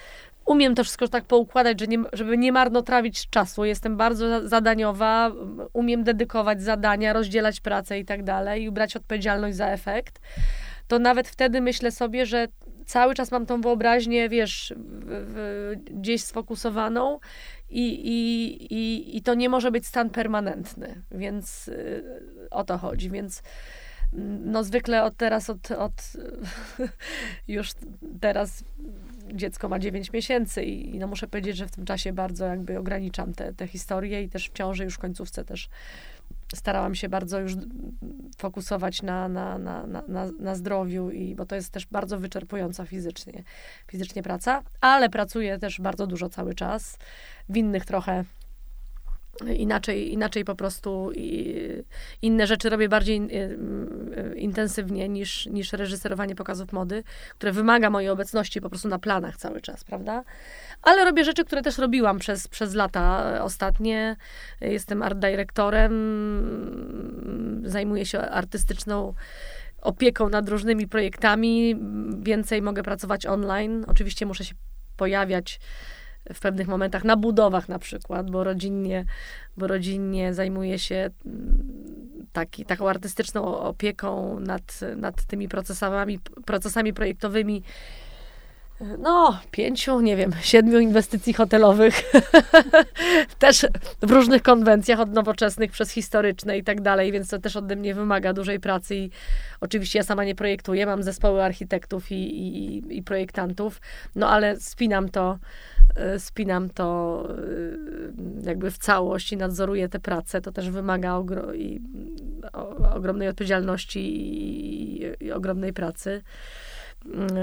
umiem to wszystko tak poukładać, że nie, żeby nie marnotrawić czasu. Jestem bardzo zadaniowa, umiem dedykować zadania, rozdzielać pracę i tak dalej i brać odpowiedzialność za efekt. To nawet wtedy myślę sobie, że cały czas mam tą wyobraźnię, wiesz, gdzieś sfokusowaną i, i, i, i to nie może być stan permanentny, więc y, o to chodzi, więc no zwykle od teraz, od, od [laughs] już teraz dziecko ma 9 miesięcy i, no muszę powiedzieć, że w tym czasie bardzo jakby ograniczam te, te historie i też w ciąży już w końcówce też starałam się bardzo już fokusować na, na, na, na, na zdrowiu, i, bo to jest też bardzo wyczerpująca fizycznie, fizycznie praca, ale pracuję też bardzo dużo cały czas, w innych trochę inaczej, inaczej po prostu inne rzeczy robię bardziej y, intensywnie niż, niż reżyserowanie pokazów mody, które wymaga mojej obecności po prostu na planach cały czas, prawda? Ale robię rzeczy, które też robiłam przez, przez lata ostatnie. Jestem art dyrektorem, zajmuję się artystyczną opieką nad różnymi projektami. Więcej mogę pracować online. Oczywiście muszę się pojawiać w pewnych momentach na budowach na przykład, bo rodzinnie, bo rodzinnie zajmuje się mm, taki, taką artystyczną opieką nad, nad tymi procesami, procesami projektowymi no, pięciu, nie wiem, siedmiu inwestycji hotelowych. [laughs] też w różnych konwencjach, od nowoczesnych przez historyczne i tak dalej, więc to też ode mnie wymaga dużej pracy i oczywiście ja sama nie projektuję, mam zespoły architektów i, i, i projektantów, no ale spinam to, e, spinam to e, jakby w całość i nadzoruję te prace. To też wymaga ogro i, o, ogromnej odpowiedzialności i, i ogromnej pracy.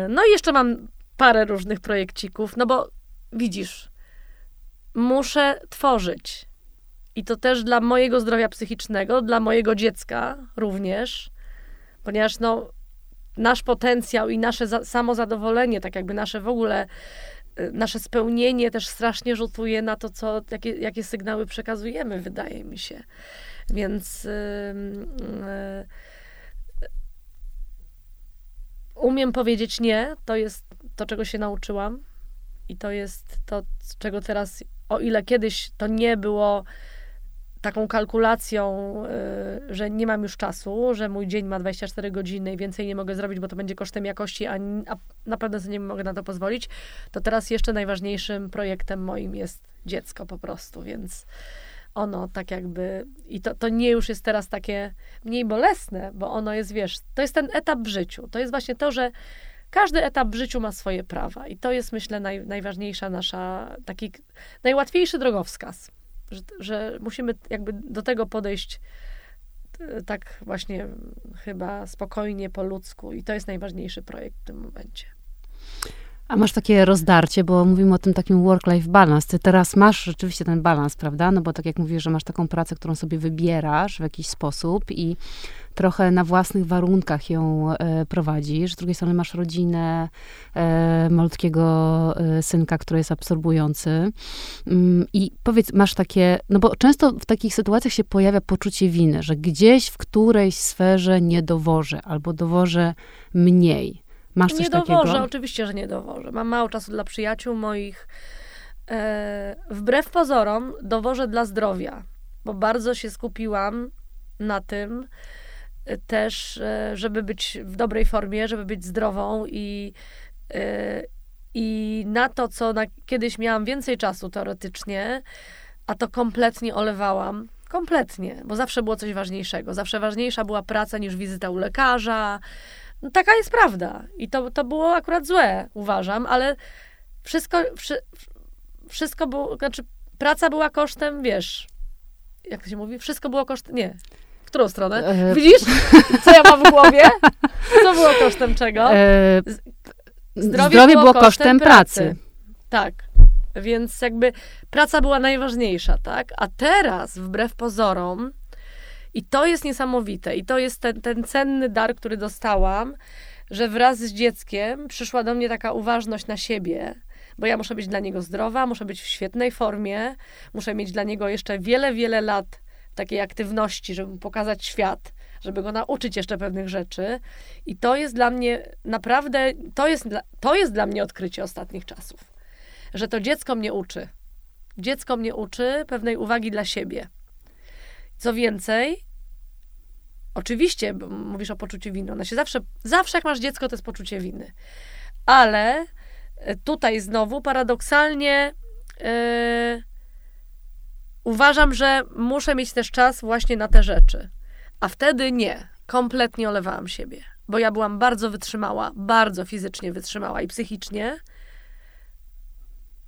No i jeszcze mam parę różnych projekcików, no bo widzisz, muszę tworzyć. I to też dla mojego zdrowia psychicznego, dla mojego dziecka również, ponieważ no, nasz potencjał i nasze za, samozadowolenie, tak jakby nasze w ogóle, y, nasze spełnienie też strasznie rzutuje na to, co, jakie, jakie sygnały przekazujemy, wydaje mi się. Więc yy, yy, umiem powiedzieć nie, to jest to, czego się nauczyłam. I to jest to, czego teraz, o ile kiedyś to nie było taką kalkulacją, y, że nie mam już czasu, że mój dzień ma 24 godziny i więcej nie mogę zrobić, bo to będzie kosztem jakości, a, na pewno sobie nie mogę na to pozwolić, to teraz jeszcze najważniejszym projektem moim jest dziecko po prostu, więc ono tak jakby, i to, to nie już jest teraz takie mniej bolesne, bo ono jest, wiesz, to jest ten etap w życiu. To jest właśnie to, że każdy etap w życiu ma swoje prawa i to jest, myślę, naj, najważniejsza nasza, taki najłatwiejszy drogowskaz, że, że musimy jakby do tego podejść e, tak właśnie chyba spokojnie, po ludzku i to jest najważniejszy projekt w tym momencie. A masz takie rozdarcie, bo mówimy o tym takim work-life balance. Ty teraz masz rzeczywiście ten balans, prawda? No bo tak jak mówisz, że masz taką pracę, którą sobie wybierasz w jakiś sposób i trochę na własnych warunkach ją e, prowadzisz. Z drugiej strony masz rodzinę, e, malutkiego e, synka, który jest absorbujący. Mm, I powiedz, masz takie, no bo często w takich sytuacjach się pojawia poczucie winy, że gdzieś w którejś sferze nie dowożę albo dowożę mniej. Masz coś nie dowożę, takiego? oczywiście, że nie dowożę. Mam mało czasu dla przyjaciół moich. E, wbrew pozorom dowożę dla zdrowia, bo bardzo się skupiłam na tym e, też, e, żeby być w dobrej formie, żeby być zdrową i, i na to, co na, kiedyś miałam więcej czasu teoretycznie, a to kompletnie olewałam. Kompletnie, bo zawsze było coś ważniejszego. Zawsze ważniejsza była praca niż wizyta u lekarza, no, taka jest prawda. I to, to było akurat złe, uważam, ale wszystko, wszy, wszystko było, znaczy praca była kosztem, wiesz, jak to się mówi? Wszystko było kosztem, nie. W którą stronę? E, Widzisz, co ja mam w głowie? Co było kosztem czego? E, Zdrowie, zdrowie było kosztem pracy. Tak. Więc jakby praca była najważniejsza, tak? A teraz, wbrew pozorom, i to jest niesamowite. I to jest ten, ten cenny dar, który dostałam, że wraz z dzieckiem przyszła do mnie taka uważność na siebie, bo ja muszę być dla niego zdrowa, muszę być w świetnej formie, muszę mieć dla niego jeszcze wiele, wiele lat takiej aktywności, żeby mu pokazać świat, żeby go nauczyć jeszcze pewnych rzeczy. I to jest dla mnie naprawdę, to jest, to jest dla mnie odkrycie ostatnich czasów, że to dziecko mnie uczy. Dziecko mnie uczy pewnej uwagi dla siebie. Co więcej, oczywiście mówisz o poczuciu winy. Ona się zawsze, zawsze jak masz dziecko, to jest poczucie winy. Ale e, tutaj znowu paradoksalnie yy, uważam, że muszę mieć też czas właśnie na te rzeczy. A wtedy nie. Kompletnie olewałam siebie. Bo ja byłam bardzo wytrzymała, bardzo fizycznie wytrzymała i psychicznie.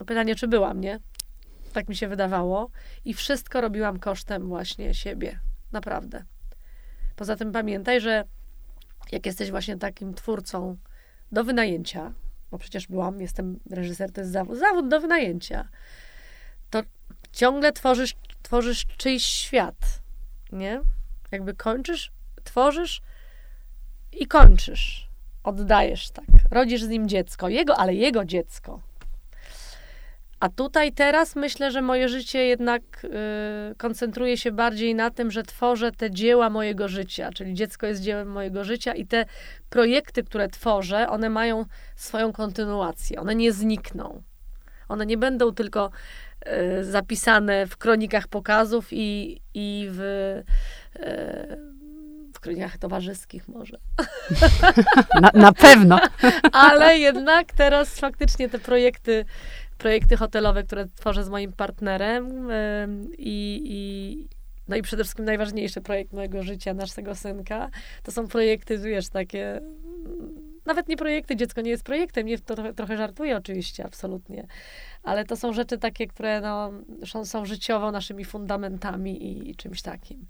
No pytanie, czy byłam, nie? Tak mi się wydawało. I wszystko robiłam kosztem właśnie siebie. Naprawdę. Poza tym pamiętaj, że jak jesteś właśnie takim twórcą do wynajęcia, bo przecież byłam, jestem reżyser, to jest zawód, zawód do wynajęcia, to ciągle tworzysz, tworzysz czyjś świat, nie? Jakby kończysz, tworzysz i kończysz. Oddajesz tak. Rodzisz z nim dziecko, jego, ale jego dziecko. A tutaj teraz myślę, że moje życie jednak y, koncentruje się bardziej na tym, że tworzę te dzieła mojego życia, czyli dziecko jest dziełem mojego życia i te projekty, które tworzę, one mają swoją kontynuację, one nie znikną. One nie będą tylko y, zapisane w kronikach pokazów i, i w, y, towarzyskich może. [laughs] Na, na pewno. [laughs] Ale jednak teraz faktycznie te projekty projekty hotelowe, które tworzę z moim partnerem i, i no i przede wszystkim najważniejszy projekt mojego życia, naszego synka, to są projekty, wiesz, takie nawet nie projekty, dziecko nie jest projektem, nie, to trochę, żartuję oczywiście, absolutnie, ale to są rzeczy takie, które no, są, są życiowo naszymi fundamentami i, i czymś takim.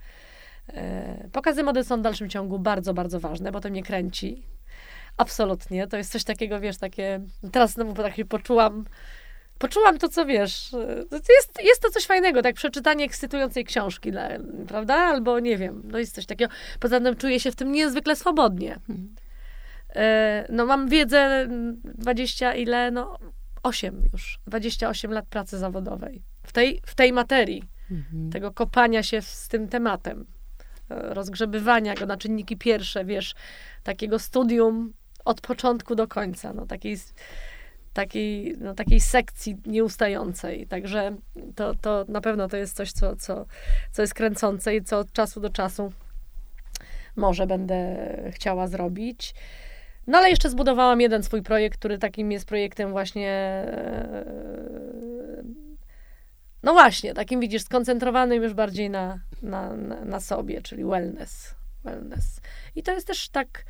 E, pokazy mody są w dalszym ciągu bardzo, bardzo ważne, bo to mnie kręci. Absolutnie. To jest coś takiego, wiesz, takie. Teraz znowu tak się poczułam poczułam to, co wiesz. Jest, jest to coś fajnego, tak przeczytanie ekscytującej książki, prawda? Albo nie wiem, no jest coś takiego. Poza tym czuję się w tym niezwykle swobodnie. Mhm. E, no mam wiedzę 20 ile, no 8 już, 28 lat pracy zawodowej w tej, w tej materii, mhm. tego kopania się z tym tematem, e, rozgrzebywania go na czynniki pierwsze, wiesz, takiego studium od początku do końca, no takiej takiej, no, takiej sekcji nieustającej. Także to, to na pewno to jest coś, co, co, co jest kręcące i co od czasu do czasu może będę chciała zrobić. No ale jeszcze zbudowałam jeden swój projekt, który takim jest projektem właśnie e, no właśnie, takim widzisz, skoncentrowanym już bardziej na, na, na, sobie, czyli wellness, wellness. I to jest też tak,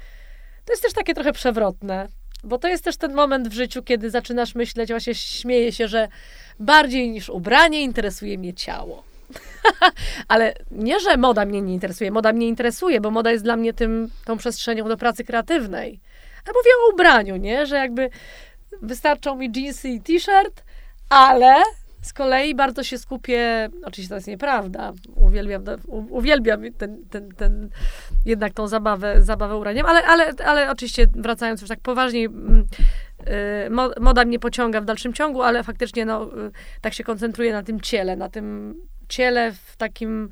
to jest też takie trochę przewrotne, bo to jest też ten moment w życiu, kiedy zaczynasz myśleć, właśnie śmieję się, że bardziej niż ubranie interesuje mnie ciało. [laughs] Ale nie, że moda mnie nie interesuje. Moda mnie interesuje, bo moda jest dla mnie tym, tą przestrzenią do pracy kreatywnej. A mówię o ubraniu, nie? Że jakby wystarczą mi jeansy i t-shirt, ale z kolei bardzo się skupię, oczywiście to jest nieprawda, uwielbiam, uwielbiam ten, ten, ten, jednak tą zabawę, zabawę ubraniem, ale, ale, ale oczywiście wracając już tak poważniej, mm, y, moda mnie pociąga w dalszym ciągu, ale faktycznie no, y, tak się koncentruję na tym ciele, na tym ciele w takim,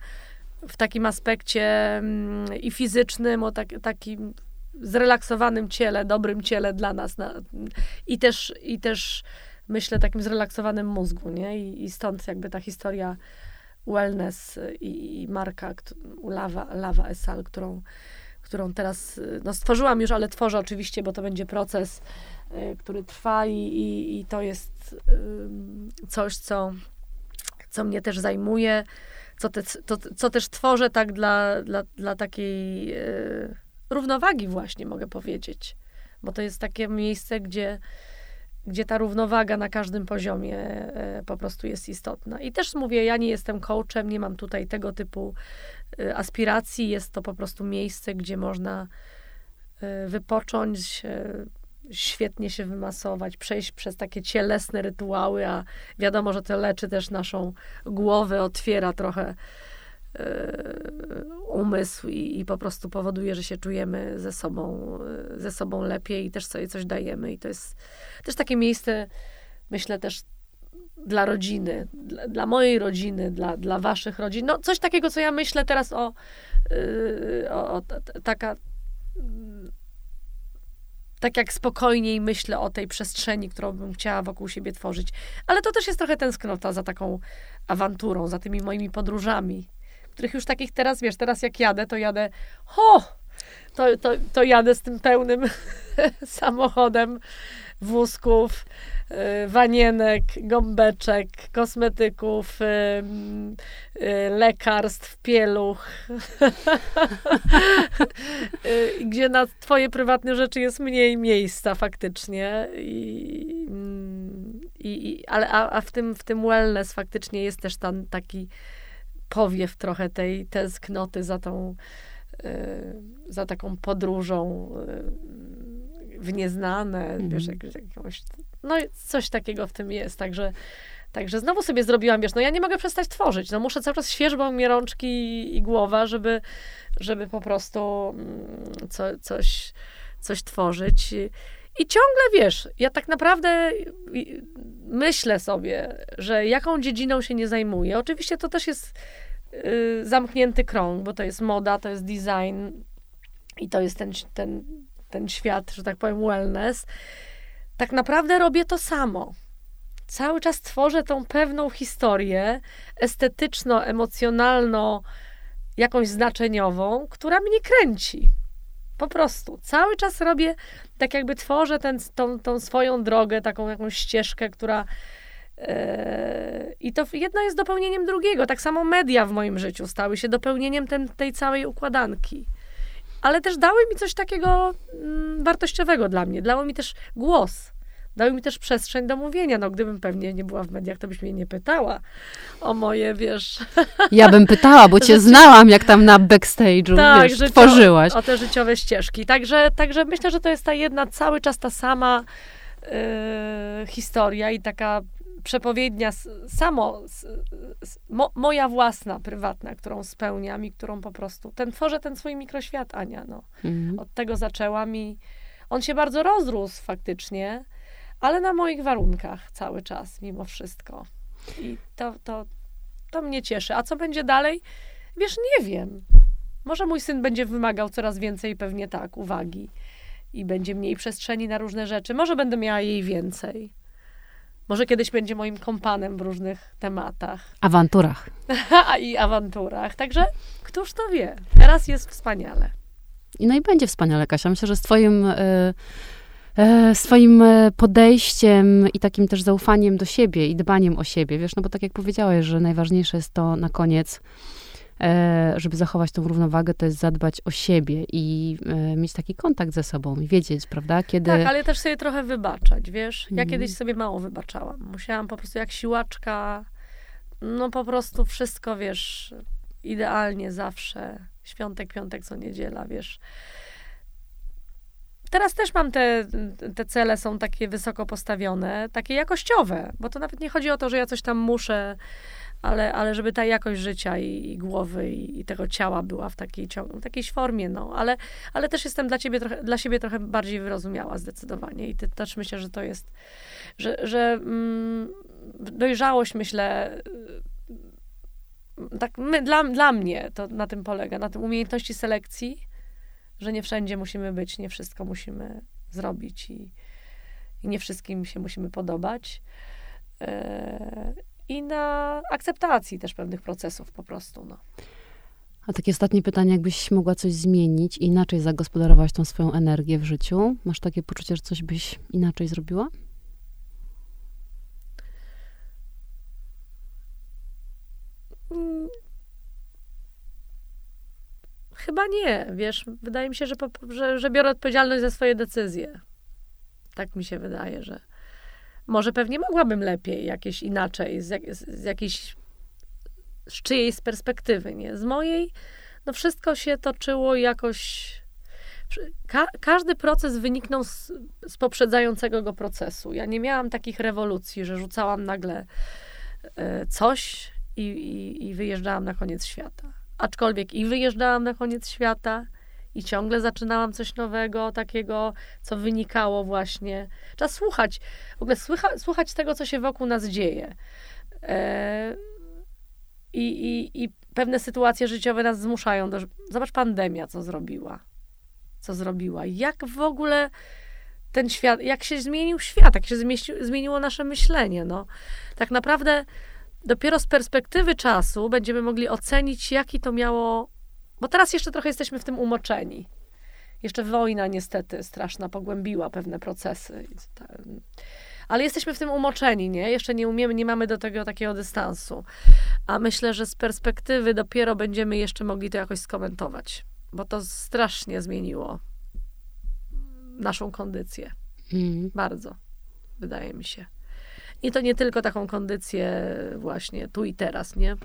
w takim aspekcie mm, i fizycznym, o tak, takim zrelaksowanym ciele, dobrym ciele dla nas. Na, I też, i też myślę takim zrelaksowanym mózgu, nie? I, i stąd jakby ta historia wellness i, i marka Lava, Lava Esal, którą, którą teraz no, stworzyłam już, ale tworzę oczywiście, bo to będzie proces, y, który trwa i, i, i to jest y, coś, co, co mnie też zajmuje, co, te, to, co też tworzę tak dla, dla, dla takiej y, równowagi właśnie, mogę powiedzieć. Bo to jest takie miejsce, gdzie gdzie ta równowaga na każdym poziomie e, po prostu jest istotna. I też mówię, ja nie jestem coachem, nie mam tutaj tego typu e, aspiracji. Jest to po prostu miejsce, gdzie można e, wypocząć, świetnie się wymasować, przejść przez takie cielesne rytuały, a wiadomo, że to leczy też naszą głowę, otwiera trochę umysł i, i, po prostu powoduje, że się czujemy ze sobą, ze sobą lepiej i też sobie coś dajemy. I to jest też takie miejsce, myślę też dla rodziny, dla, dla mojej rodziny, dla, dla waszych rodzin. No coś takiego, co ja myślę teraz o, yy, o, o taka tak jak spokojniej myślę o tej przestrzeni, którą bym chciała wokół siebie tworzyć. Ale to też jest trochę tęsknota za taką awanturą, za tymi moimi podróżami, których już takich teraz, wiesz, teraz jak jadę, to jadę, ho, to, to, to jadę z tym pełnym [laughs] samochodem wózków, y, wanienek, gąbeczek, kosmetyków, y, y, lekarstw, pieluch, [laughs] gdzie na twoje prywatne rzeczy jest mniej miejsca faktycznie. I, mm, i, ale a, a w, tym, w tym wellness faktycznie jest też tam taki powiew trochę tej tęsknoty za tą, za taką podróżą w nieznane, mm. wiesz, jak, jakąś, no coś takiego w tym jest, także Także znowu sobie zrobiłam, wiesz, no ja nie mogę przestać tworzyć, no muszę cały czas świeżbą mi rączki i, i głowa, żeby, żeby po prostu mm, co, coś, coś tworzyć. I ciągle, wiesz, ja tak naprawdę myślę sobie, że jaką dziedziną się nie zajmuję. Oczywiście to też jest y, zamknięty krąg, bo to jest moda, to jest design i to jest ten, ten ten świat, że tak powiem, wellness, tak naprawdę robię to samo. Cały czas tworzę tą pewną historię estetyczno, emocjonalno, jakąś znaczeniową, która mnie kręci. Po prostu. Cały czas robię, tak jakby tworzę ten, tą, tą swoją drogę, taką jakąś ścieżkę, która. Yy, I to jedno jest dopełnieniem drugiego. Tak samo media w moim życiu stały się dopełnieniem ten, tej całej układanki ale też dały mi coś takiego mm, wartościowego dla mnie. Dały mi też głos. Dały mi też przestrzeń do mówienia. No, gdybym pewnie nie była w mediach, to byś mnie nie pytała o moje, wiesz... [laughs] Ja bym pytała, bo cię znałam, jak tam na backstage'u, tak, wiesz, tworzyłaś. O te życiowe ścieżki. Także, także myślę, że to jest ta jedna, cały czas ta sama yy, historia i taka przepowiednia samo, mo, moja własna, prywatna, którą spełniam i którą po prostu, ten, tworzę ten swój mikroświat, Ania, no. Mhm. Od tego zaczęłam i on się bardzo rozrósł faktycznie, ale na moich warunkach cały czas, mimo wszystko. I to, to, to mnie cieszy. A co będzie dalej? Wiesz, nie wiem. Może mój syn będzie wymagał coraz więcej, pewnie tak, uwagi i będzie mniej przestrzeni na różne rzeczy. Może będę miała jej więcej. Może kiedyś będzie moim kompanem w różnych tematach. [laughs] Awanturach. I awanturach. Także któż to wie? Teraz jest wspaniale. No i będzie wspaniale, Kasia. Myślę, że z twoim y, swoim e, podejściem i takim też zaufaniem do siebie i dbaniem o siebie, wiesz, no bo tak jak powiedziałeś, że najważniejsze jest to na koniec, e, żeby zachować tą równowagę, to jest zadbać o siebie i mieć taki kontakt ze sobą i wiedzieć, prawda, kiedy... Tak, ale też sobie trochę wybaczać, wiesz. Ja mhm. kiedyś sobie mało wybaczałam. Musiałam po prostu jak siłaczka, no po prostu wszystko, wiesz, idealnie zawsze. Świątek, piątek, co niedziela, wiesz. Teraz też mam te, te cele, są takie wysoko postawione, takie jakościowe, bo to nawet nie chodzi o to, że ja coś tam muszę, ale, ale żeby ta jakość życia i, i głowy i, i, tego ciała była w takiej, w takiej formie, no. Ale, ale też jestem dla ciebie trochę, dla siebie trochę bardziej wyrozumiała zdecydowanie i też myślę, że to jest, że, że mm, dojrzałość myślę tak my, dla, dla mnie to na tym polega, na tym umiejętności selekcji, że nie wszędzie musimy być, nie wszystko musimy zrobić i, i nie wszystkim się musimy podobać. Yy, I na akceptacji też pewnych procesów po prostu. No. A takie ostatnie pytanie, jakbyś mogła coś zmienić i inaczej zagospodarować tą swoją energię w życiu? Masz takie poczucie, że coś byś inaczej zrobiła? Chyba nie, wiesz, wydaje mi się, że, że, że biorę odpowiedzialność za swoje decyzje. Tak mi się wydaje, że może pewnie mogłabym lepiej, jakieś inaczej, z, jak, z jakiejś, z czyjejś perspektywy, nie? Z mojej, no wszystko się toczyło jakoś, Ka każdy proces wyniknął z, z, poprzedzającego go procesu. Ja nie miałam takich rewolucji, że rzucałam nagle y, coś i, i, i wyjeżdżałam na koniec świata aczkolwiek i wyjeżdżałam na koniec świata i ciągle zaczynałam coś nowego, takiego, co wynikało właśnie. Trzeba słuchać, w ogóle słucha, słuchać tego, co się wokół nas dzieje. E, i, i, I pewne sytuacje życiowe nas zmuszają do. Zobacz, pandemia, co zrobiła. Co zrobiła. Jak w ogóle ten świat, jak się zmienił świat, jak się zmieniło nasze myślenie. No. Tak naprawdę dopiero z perspektywy czasu będziemy mogli ocenić, jaki to miało. Bo teraz jeszcze trochę jesteśmy w tym umoczeni. Jeszcze wojna niestety straszna pogłębiła pewne procesy. Ale jesteśmy w tym umoczeni, nie? Jeszcze nie umiemy, nie mamy do tego takiego dystansu. A myślę, że z perspektywy dopiero będziemy jeszcze mogli to jakoś skomentować, bo to strasznie zmieniło naszą kondycję. Mm. Bardzo, wydaje mi się. I to nie tylko taką kondycję właśnie tu i teraz, nie?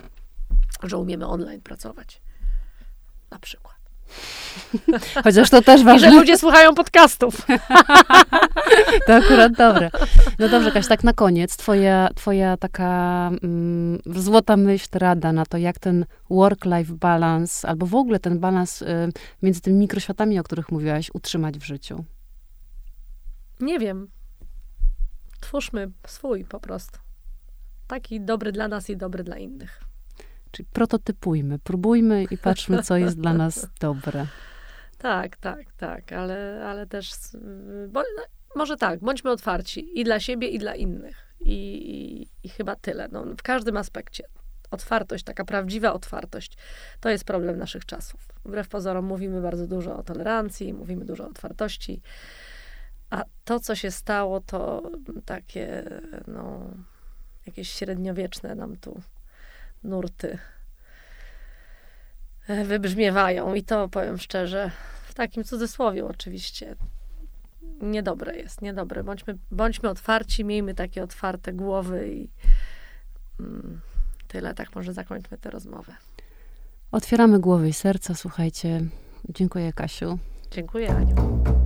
Że umiemy online pracować. Na przykład. [laughs] Chociaż to też ważne. I że ludzie słuchają podcastów. [laughs] to akurat dobre. No dobrze, Kaś, tak na koniec, twoja, twoja taka mm, złota myśl, rada na to, jak ten work-life balance, albo w ogóle ten balans y, między tymi mikroświatami, o których mówiłaś, utrzymać w życiu. Nie wiem twórzmy swój po prostu. Taki dobry dla nas i dobry dla innych. Czyli prototypujmy, próbujmy i patrzmy, co jest dla nas [laughs] dobre. Tak, tak, tak, ale, ale też, bo, no, może tak, bądźmy otwarci i dla siebie, i dla innych. I, i, i chyba tyle, no, w każdym aspekcie. Otwartość, taka prawdziwa otwartość, to jest problem naszych czasów. Wbrew pozorom mówimy bardzo dużo o tolerancji, mówimy dużo o otwartości, a to, co się stało, to takie, no, jakieś średniowieczne nam tu nurty wybrzmiewają. I to powiem szczerze, w takim cudzysłowie oczywiście, niedobre jest, niedobre. Bądźmy, bądźmy otwarci, miejmy takie otwarte głowy i mm, tyle. Tak może zakończmy tę rozmowę. Otwieramy głowy i serca, słuchajcie. Dziękuję, Kasiu. Dziękuję, Aniu.